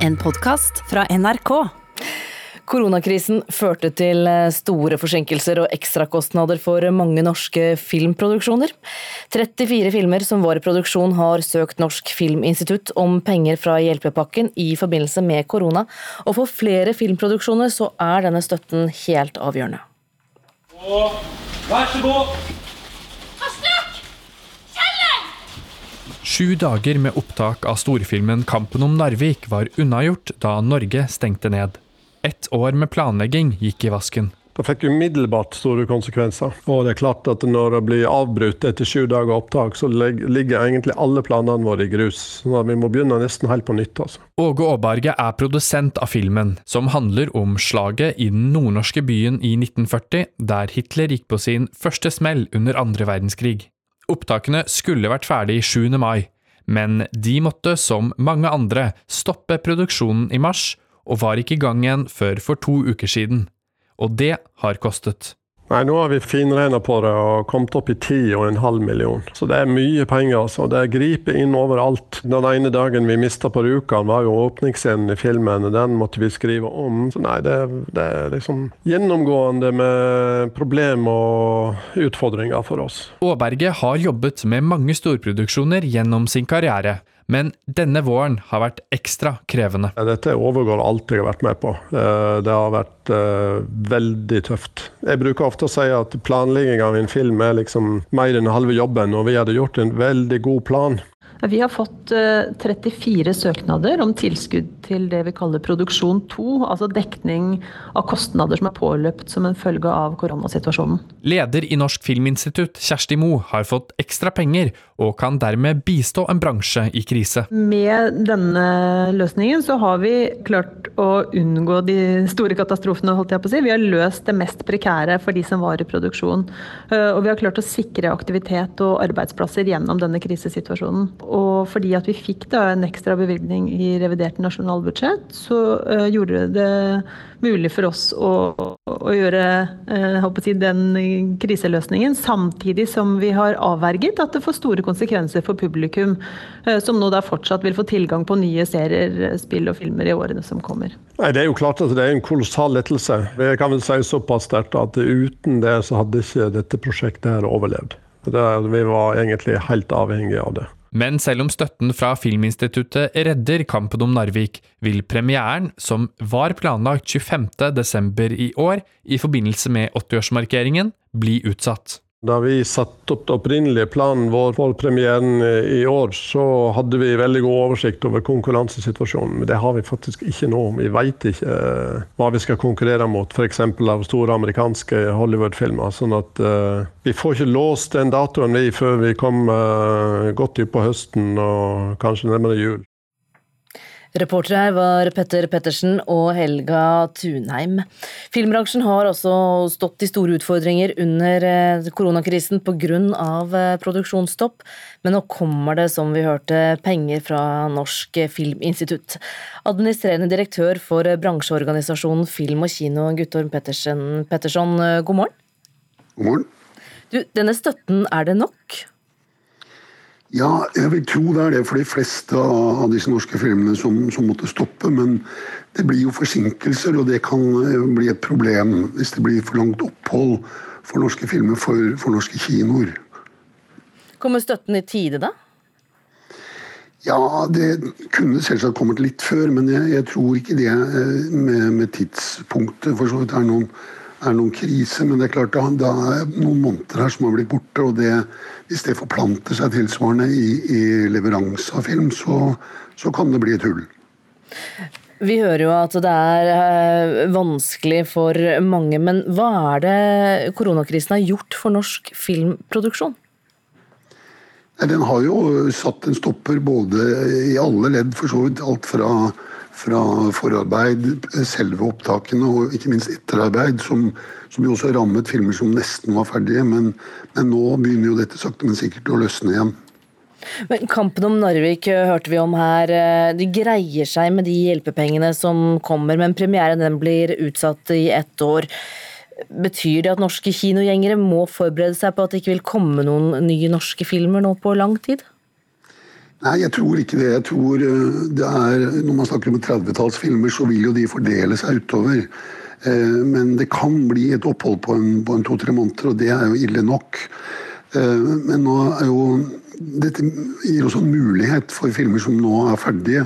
En podkast fra NRK. Koronakrisen førte til eh, store forsinkelser og ekstrakostnader for mange norske filmproduksjoner. 34 filmer som var i produksjon har søkt Norsk Filminstitutt om penger fra hjelpepakken i forbindelse med korona, og for flere filmproduksjoner så er denne støtten helt avgjørende. Og vær så god! Sju dager med opptak av storfilmen 'Kampen om Narvik' var unnagjort da Norge stengte ned. Ett år med planlegging gikk i vasken. Det fikk umiddelbart store konsekvenser. Og det er klart at når det blir avbrutt etter sju dager opptak, så ligger egentlig alle planene våre i grus. Så vi må begynne nesten helt på nytt. altså. Åge Aaberge er produsent av filmen, som handler om slaget i den nordnorske byen i 1940, der Hitler gikk på sin første smell under andre verdenskrig. Opptakene skulle vært ferdig 7. mai, men de måtte, som mange andre, stoppe produksjonen i mars, og var ikke i gang igjen før for to uker siden. Og det har kostet. Nei, nå har vi finregna på det og kommet opp i 10,5 million. Så det er mye penger. altså. Det griper inn overalt. Den ene dagen vi mista på Rjukan, var jo åpningsscenen i filmen. Den måtte vi skrive om. Så nei, det, det er liksom gjennomgående med problem og utfordringer for oss. Aaberge har jobbet med mange storproduksjoner gjennom sin karriere. Men denne våren har vært ekstra krevende. Dette overgår alt jeg har vært med på. Eh, det har vært uh, veldig tøft. Jeg bruker ofte å si at planlegging av en film er liksom mer enn halve jobben, og vi hadde gjort en veldig god plan. Vi har fått 34 eh, søknader om tilskudd til det vi kaller produksjon 2, altså dekning av kostnader som er påløpt som en følge av koronasituasjonen. Leder i Norsk Filminstitutt, Kjersti Mo, har fått ekstra penger og kan dermed bistå en bransje i krise. Med denne løsningen så har vi klart å unngå de store katastrofene, holdt jeg på å si. Vi har løst det mest prekære for de som var i produksjon. Eh, og vi har klart å sikre aktivitet og arbeidsplasser gjennom denne krisesituasjonen. Og fordi at vi fikk da en ekstra bevilgning i revidert nasjonalbudsjett, så uh, gjorde det mulig for oss å, å gjøre uh, si, den kriseløsningen, samtidig som vi har avverget at det får store konsekvenser for publikum, uh, som nå da fortsatt vil få tilgang på nye serier, spill og filmer i årene som kommer. Nei, Det er jo klart at det er en kolossal lettelse. Jeg kan vel si såpass sterkt at uten det så hadde ikke dette prosjektet her overlevd. Det, vi var egentlig helt avhengige av det. Men selv om støtten fra Filminstituttet redder kampen om Narvik, vil premieren, som var planlagt 25.12. i år i forbindelse med 80-årsmarkeringen, bli utsatt. Da vi satte opp den opprinnelige planen vår for premieren i år, så hadde vi veldig god oversikt over konkurransesituasjonen. Men det har vi faktisk ikke nå. Vi veit ikke uh, hva vi skal konkurrere mot, f.eks. av store amerikanske Hollywood-filmer. Sånn at uh, vi får ikke låst den datoen vi før vi kommer uh, godt utpå høsten og kanskje nærmere jul. Reportere her var Petter Pettersen og Helga Tunheim. Filmbransjen har også stått i store utfordringer under eh, koronakrisen pga. Eh, produksjonsstopp, men nå kommer det, som vi hørte, penger fra Norsk Filminstitutt. Administrerende direktør for bransjeorganisasjonen Film og Kino, Guttorm Pettersen, Petterson, eh, god morgen. God morgen. Du, denne støtten, er det nok? Ja, jeg vil tro det er det for de fleste av disse norske filmene som, som, måtte stoppe. Men det blir jo forsinkelser, og det kan eh, bli et problem hvis det blir for langt opphold for norske filmer for, for norske kinoer. Kommer støtten i tide, da? Ja, det kunne selvsagt kommet litt før, men jeg, jeg tror ikke det eh, med, med tidspunktet for så vidt er noen er noen krise, men det er klart det er noen måneder her som har blitt borte. og det, Hvis det forplanter seg tilsvarende i, i leveranse av film, så, så, kan det bli et hull. Vi hører jo at det er eh, vanskelig for mange, men hva er det koronakrisen har gjort for norsk filmproduksjon? Den har jo satt en stopper både i alle ledd, for så vidt. Alt fra fra forarbeid, selve opptakene og ikke minst etterarbeid, som, som jo også rammet filmer som nesten var ferdige. Men, men nå begynner jo dette sakte, men sikkert å løsne igjen. Men Kampen om Narvik eh, hørte vi om her. Eh, de greier seg med de hjelpepengene som kommer, men premieren den blir utsatt i ett år. Betyr det at norske kinogjengere må forberede seg på at det ikke vil komme noen nye norske filmer nå på lang tid? Nei, jeg tror ikke det. Jeg tror eh, det er, Når man snakker om 30-tallsfilmer, så vil jo de fordele seg utover. Eh, men det kan bli et opphold på en, en to-tre måneder, og det er jo ille nok. Eh, men nå er jo dette gir også en mulighet for filmer som nå er ferdige,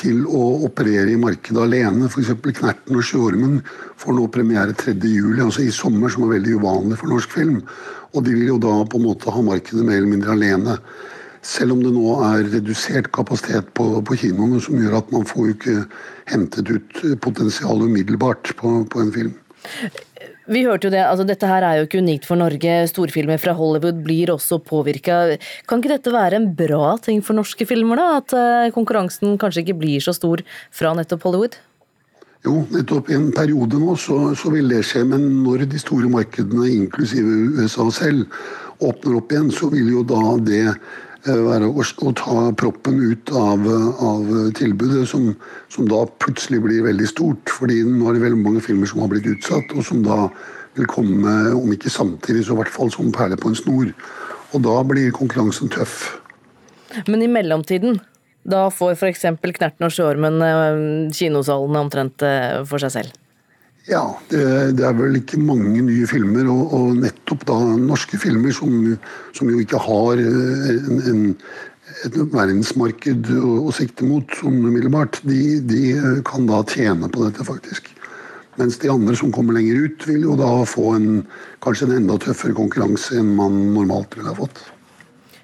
til å operere i markedet alene. F.eks. 'Knerten og sjøormen' får nå premiere 3.7, altså i sommer, som er veldig uvanlig for norsk film. Og de vil jo da på en måte ha markedet mer eller mindre alene. Selv om det nå er redusert kapasitet på, på kinoene, som gjør at man får jo ikke hentet ut potensialet umiddelbart på, på en film. Vi hørte jo det, altså Dette her er jo ikke unikt for Norge. Storfilmer fra Hollywood blir også påvirka. Kan ikke dette være en bra ting for norske filmer, da? At eh, konkurransen kanskje ikke blir så stor fra nettopp Hollywood? Jo, nettopp i en periode nå så, så, vil det skje. Men når de store markedene, inklusive USA selv, åpner opp igjen, så vil jo da det Eh, være å, å ta proppen ut av, av tilbudet, som, som, da plutselig blir veldig stort. fordi nå er det veldig mange filmer som har blitt utsatt, og som da vil komme, om ikke samtidig, så i hvert fall som perle på en snor. Og da blir konkurransen tøff. Men i mellomtiden, da får f.eks. Knerten og Sjøormen eh, kinosalene omtrent eh, for seg selv? Ja, det, det, er vel ikke mange nye filmer, og, og nettopp da norske filmer som, som jo ikke har eh, en, en, et verdensmarked å, å sikte mot sånn umiddelbart, de, de, kan da tjene på dette, faktisk. Mens de andre som kommer lenger ut, vil jo da få en, kanskje en enda tøffere konkurranse enn man normalt ville ha fått.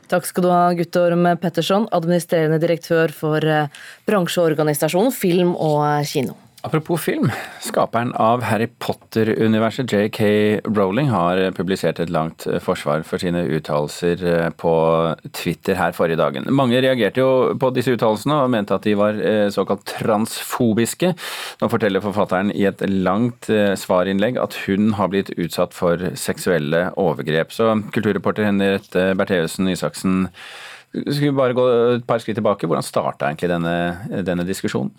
Takk skal du ha, Guttorm Petterson, administrerende direktør for eh, bransjeorganisasjonen Film og Kino. Apropos film. Skaperen av Harry Potter-universet, JK Rowling, har publisert et langt eh, forsvar for sine uttalelser eh, på Twitter her forrige dagen. Mange reagerte jo på disse uttalelsene og mente at de var eh, såkalt transfobiske. Nå forteller forfatteren i et langt svarinnlegg at hun har blitt utsatt for seksuelle overgrep. Så kulturreporter Henriette Bertheussen Isaksen, skal vi bare gå et par skritt tilbake. Hvordan starta egentlig denne, denne diskusjonen?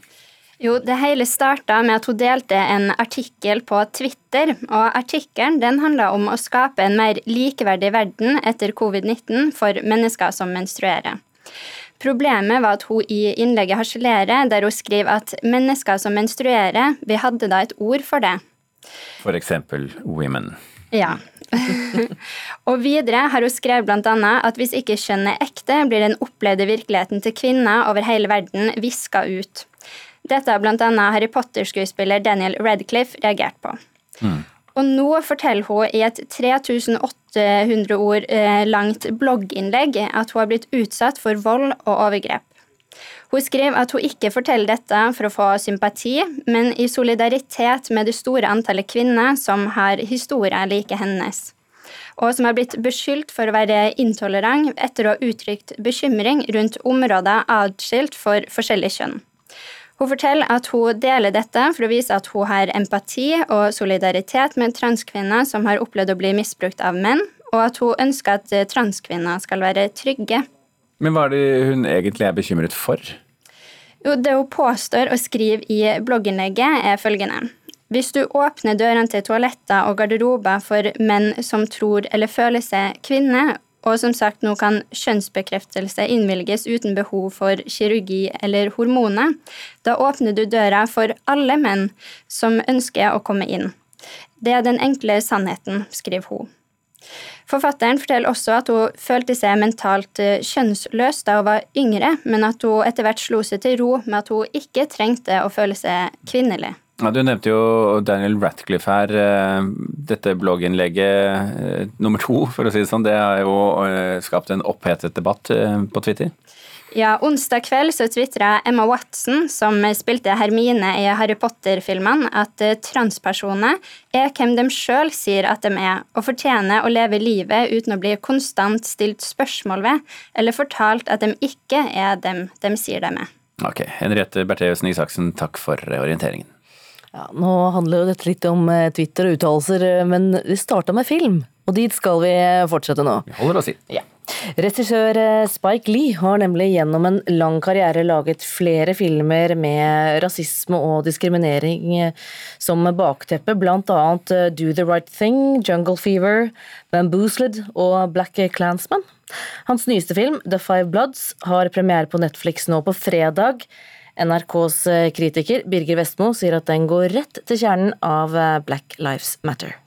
Jo, det hele starta med at hun delte en artikkel på Twitter. og Artikkelen den handla om å skape en mer likeverdig verden etter covid-19 for mennesker som menstruerer. Problemet var at hun i innlegget harselerer, der hun skriver at mennesker som menstruerer, vi hadde da et ord for det. For eksempel women. Ja. og videre har hun skrevet bl.a. at hvis ikke kjønn er ekte, blir den opplevde virkeligheten til kvinner over hele verden viska ut. Dette har bl.a. Harry Potter-skuespiller Daniel Radcliffe reagert på. Mm. Og nå forteller hun i et 3800 ord eh, langt blogginnlegg at hun har blitt utsatt for vold og overgrep. Hun skriver at hun ikke forteller dette for å få sympati, men i solidaritet med det store antallet kvinner som har historier like hennes, og som har blitt beskyldt for å være intolerant etter å ha uttrykt bekymring rundt områder adskilt for forskjellig kjønn. Hun forteller at hun deler dette for å vise at hun har empati og solidaritet med transkvinner som har opplevd å bli misbrukt av menn, og at hun ønsker at transkvinner skal være trygge. Men hva er det hun egentlig er bekymret for? Jo, Det hun påstår og skriver i blogginnlegget, er følgende. Hvis du åpner dørene til toaletter og garderober for menn som tror eller føler seg kvinne, og som sagt, nå kan kjønnsbekreftelse innvilges uten behov for kirurgi eller hormoner. Da åpner du døra for alle menn som ønsker å komme inn. Det er den enkle sannheten, skriver hun. Forfatteren forteller også at hun følte seg mentalt eh, kjønnsløs da hun var yngre, men at hun etter hvert slo seg til ro med at hun ikke trengte å føle seg kvinnelig. Ja, du nevnte jo Daniel Ratcliffe her. Eh, dette blogginnlegget eh, nummer to, for å si det sånn, det har jo eh, skapt en opphetet debatt på Twitter? Ja, onsdag kveld så tvitra Emma Watson, som spilte Hermine i Harry Potter-filmene, at transpersoner er hvem de sjøl sier at de er, og fortjener å leve livet uten å bli konstant stilt spørsmål ved, eller fortalt at de ikke er dem de sier de er. Ok, Henriette Bertheussen Isaksen, takk for orienteringen. Ja, nå handler jo dette litt om eh, Twitter og uttalelser, eh, men vi starta med film. Og dit skal vi fortsette nå. Vi holder oss inn. Ja. Regissør eh, Spike Lee har nemlig gjennom en lang karriere laget flere filmer med rasisme og diskriminering eh, som bakteppe, annet eh, Do the Right Thing, Jungle Fever, Bamboozled og Black Clansman. Hans nyeste film, The Five Bloods, har premiere på Netflix nå på fredag. NRKs kritiker Birger Vestmo sier at den går rett til kjernen av Black Lives Matter.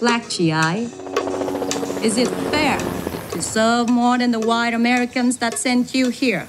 Black GI, is it fair? to serve more than the white Americans that sent you here.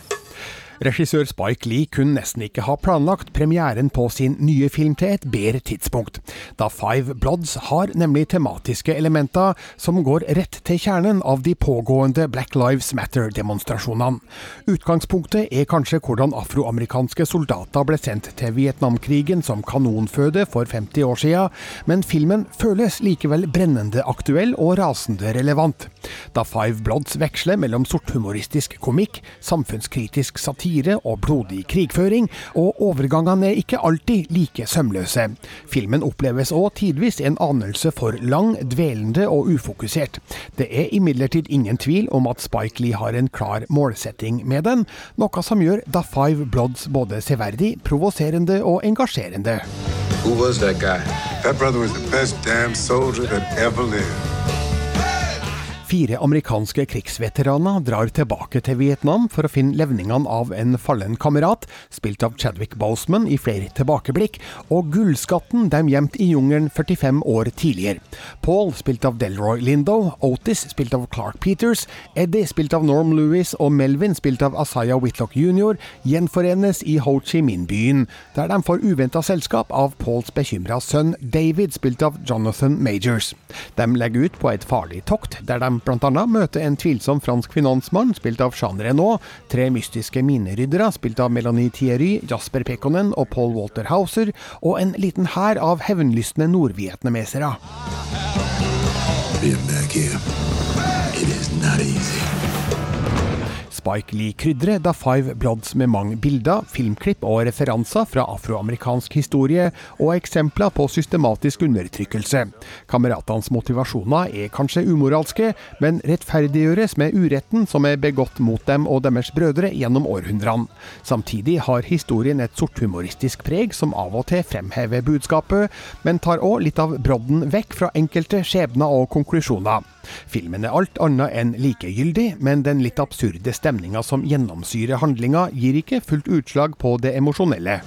Regissør Spike Lee kunne nesten ikke ha planlagt premieren på sin nye film til et bedre tidspunkt, da Five Bloods har nemlig tematiske elementer som går rett til kjernen av de pågående Black Lives Matter-demonstrasjonene. Utgangspunktet er kanskje hvordan afroamerikanske soldater ble sendt til Vietnamkrigen som kanonføde for 50 år siden, men filmen føles likevel brennende aktuell og rasende relevant, da Five Bloods veksler mellom sorthumoristisk komikk, samfunnskritisk satire satire og blodig krigføring, og overgangene er ikke alltid like sømløse. Filmen oppleves òg tidvis en anelse for lang, dvelende og ufokusert. Det er imidlertid ingen tvil om at Spike Lee har en klar målsetting med den, noe som gjør Da Five Bloods både severdig, provoserende og engasjerende. Who was that guy? That brother was the best damn soldier that ever lived. Fire amerikanske krigsveteraner drar tilbake til Vietnam for å finne levningene av en fallen kamerat, spilt av Chadwick Boseman i flere tilbakeblikk, og gullskatten de gjemt i jungelen 45 år tidligere. Paul, spilt av Delroy Lindo, Otis, spilt av Clark Peters, Eddie, spilt av Norm Lewis, og Melvin, spilt av Asaya Whitlock jr., gjenforenes i Ho Chi Minh-byen, der de får uventa selskap av Pauls bekymra sønn David, spilt av Jonathan Majors. De legger ut på et farlig tokt, der de bl.a. møte en tvilsom fransk finansmann, spilt av Jean Renault, tre mystiske mineryddere, spilt av Melanie Thierry, Jasper Pekonen og Paul Walter Hauser, og en liten hær av hevnlystne nordvietnamesere. Being back here, Spike Lee-krydderet da Five Bloods med mange bilder, filmklipp og referanser fra afroamerikansk historie, og eksempler på systematisk undertrykkelse. Kameratenes motivasjoner er kanskje umoralske, men rettferdiggjøres med uretten som er begått mot dem og deres brødre gjennom århundrene. Samtidig har historien et sorthumoristisk preg som av og til fremhever budskapet, men tar òg litt av brodden vekk fra enkelte skjebner og konklusjoner. Filmen er alt annet enn likegyldig, men den litt absurde stemninga som gjennomsyrer handlinga, gir ikke fullt utslag på det emosjonelle.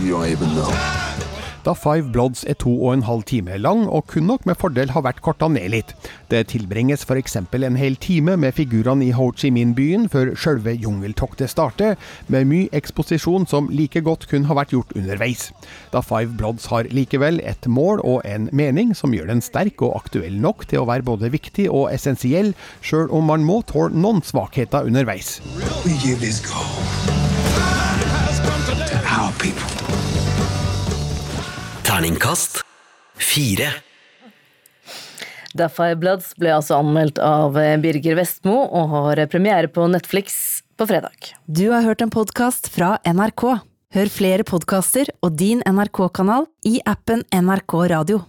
You don't even know da Five Bloods er to og en halv time lang, og kun nok med fordel har vært korta ned litt. Det tilbringes f.eks. en hel time med figurene i Ho Chi Minh-byen før sjølve jungeltoktet starter, med mye eksposisjon som like godt kunne ha vært gjort underveis. Da Five Bloods har likevel et mål og en mening som gjør den sterk og aktuell nok til å være både viktig og essensiell, sjøl om man må tåle noen svakheter underveis. We Terningkast fire. The Five Bloods ble altså anmeldt av Birger Vestmo og har premiere på Netflix på fredag. Du har hørt en podkast fra NRK. Hør flere podkaster og din NRK-kanal i appen NRK Radio.